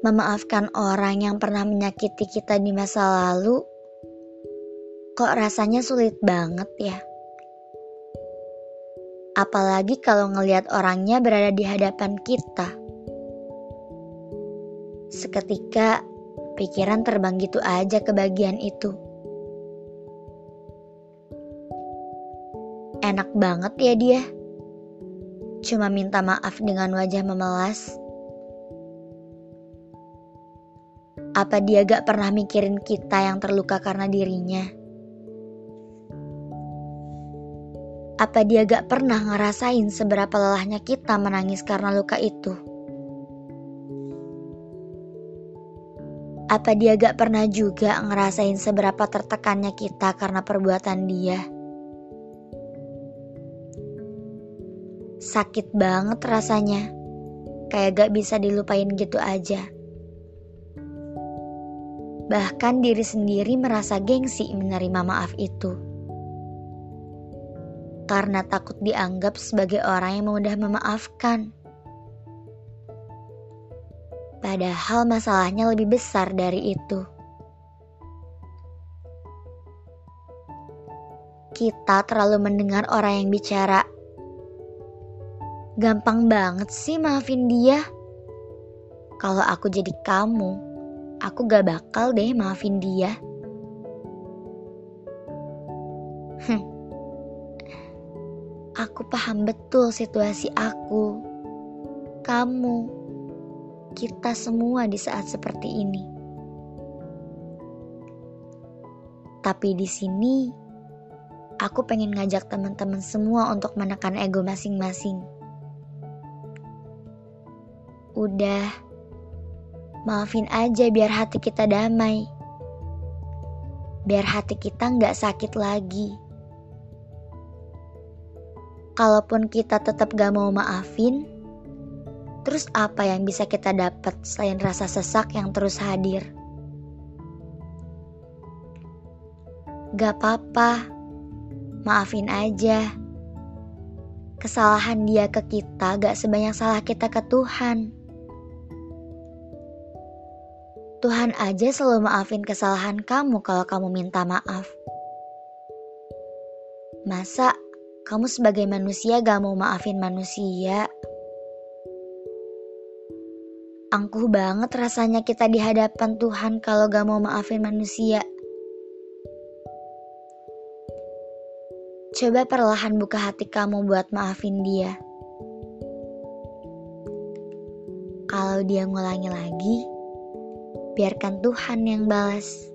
Memaafkan orang yang pernah menyakiti kita di masa lalu, kok rasanya sulit banget ya. Apalagi kalau ngelihat orangnya berada di hadapan kita. Seketika pikiran terbang gitu aja ke bagian itu. Enak banget ya dia. Cuma minta maaf dengan wajah memelas. Apa dia gak pernah mikirin kita yang terluka karena dirinya? Apa dia gak pernah ngerasain seberapa lelahnya kita menangis karena luka itu? Apa dia gak pernah juga ngerasain seberapa tertekannya kita karena perbuatan dia? Sakit banget rasanya, kayak gak bisa dilupain gitu aja. Bahkan diri sendiri merasa gengsi menerima maaf itu. Karena takut dianggap sebagai orang yang mudah memaafkan. Padahal masalahnya lebih besar dari itu. Kita terlalu mendengar orang yang bicara. Gampang banget sih maafin dia. Kalau aku jadi kamu, aku gak bakal deh maafin dia. Aku paham betul situasi aku, kamu, kita semua di saat seperti ini. Tapi di sini, aku pengen ngajak teman-teman semua untuk menekan ego masing-masing. Udah, Maafin aja biar hati kita damai. Biar hati kita nggak sakit lagi. Kalaupun kita tetap gak mau maafin, terus apa yang bisa kita dapat selain rasa sesak yang terus hadir? Gak apa-apa, maafin aja. Kesalahan dia ke kita gak sebanyak salah kita ke Tuhan. Tuhan aja selalu maafin kesalahan kamu kalau kamu minta maaf. Masa kamu sebagai manusia gak mau maafin manusia? Angkuh banget rasanya kita di hadapan Tuhan kalau gak mau maafin manusia. Coba perlahan buka hati kamu buat maafin dia. Kalau dia ngulangi lagi, biarkan Tuhan yang balas.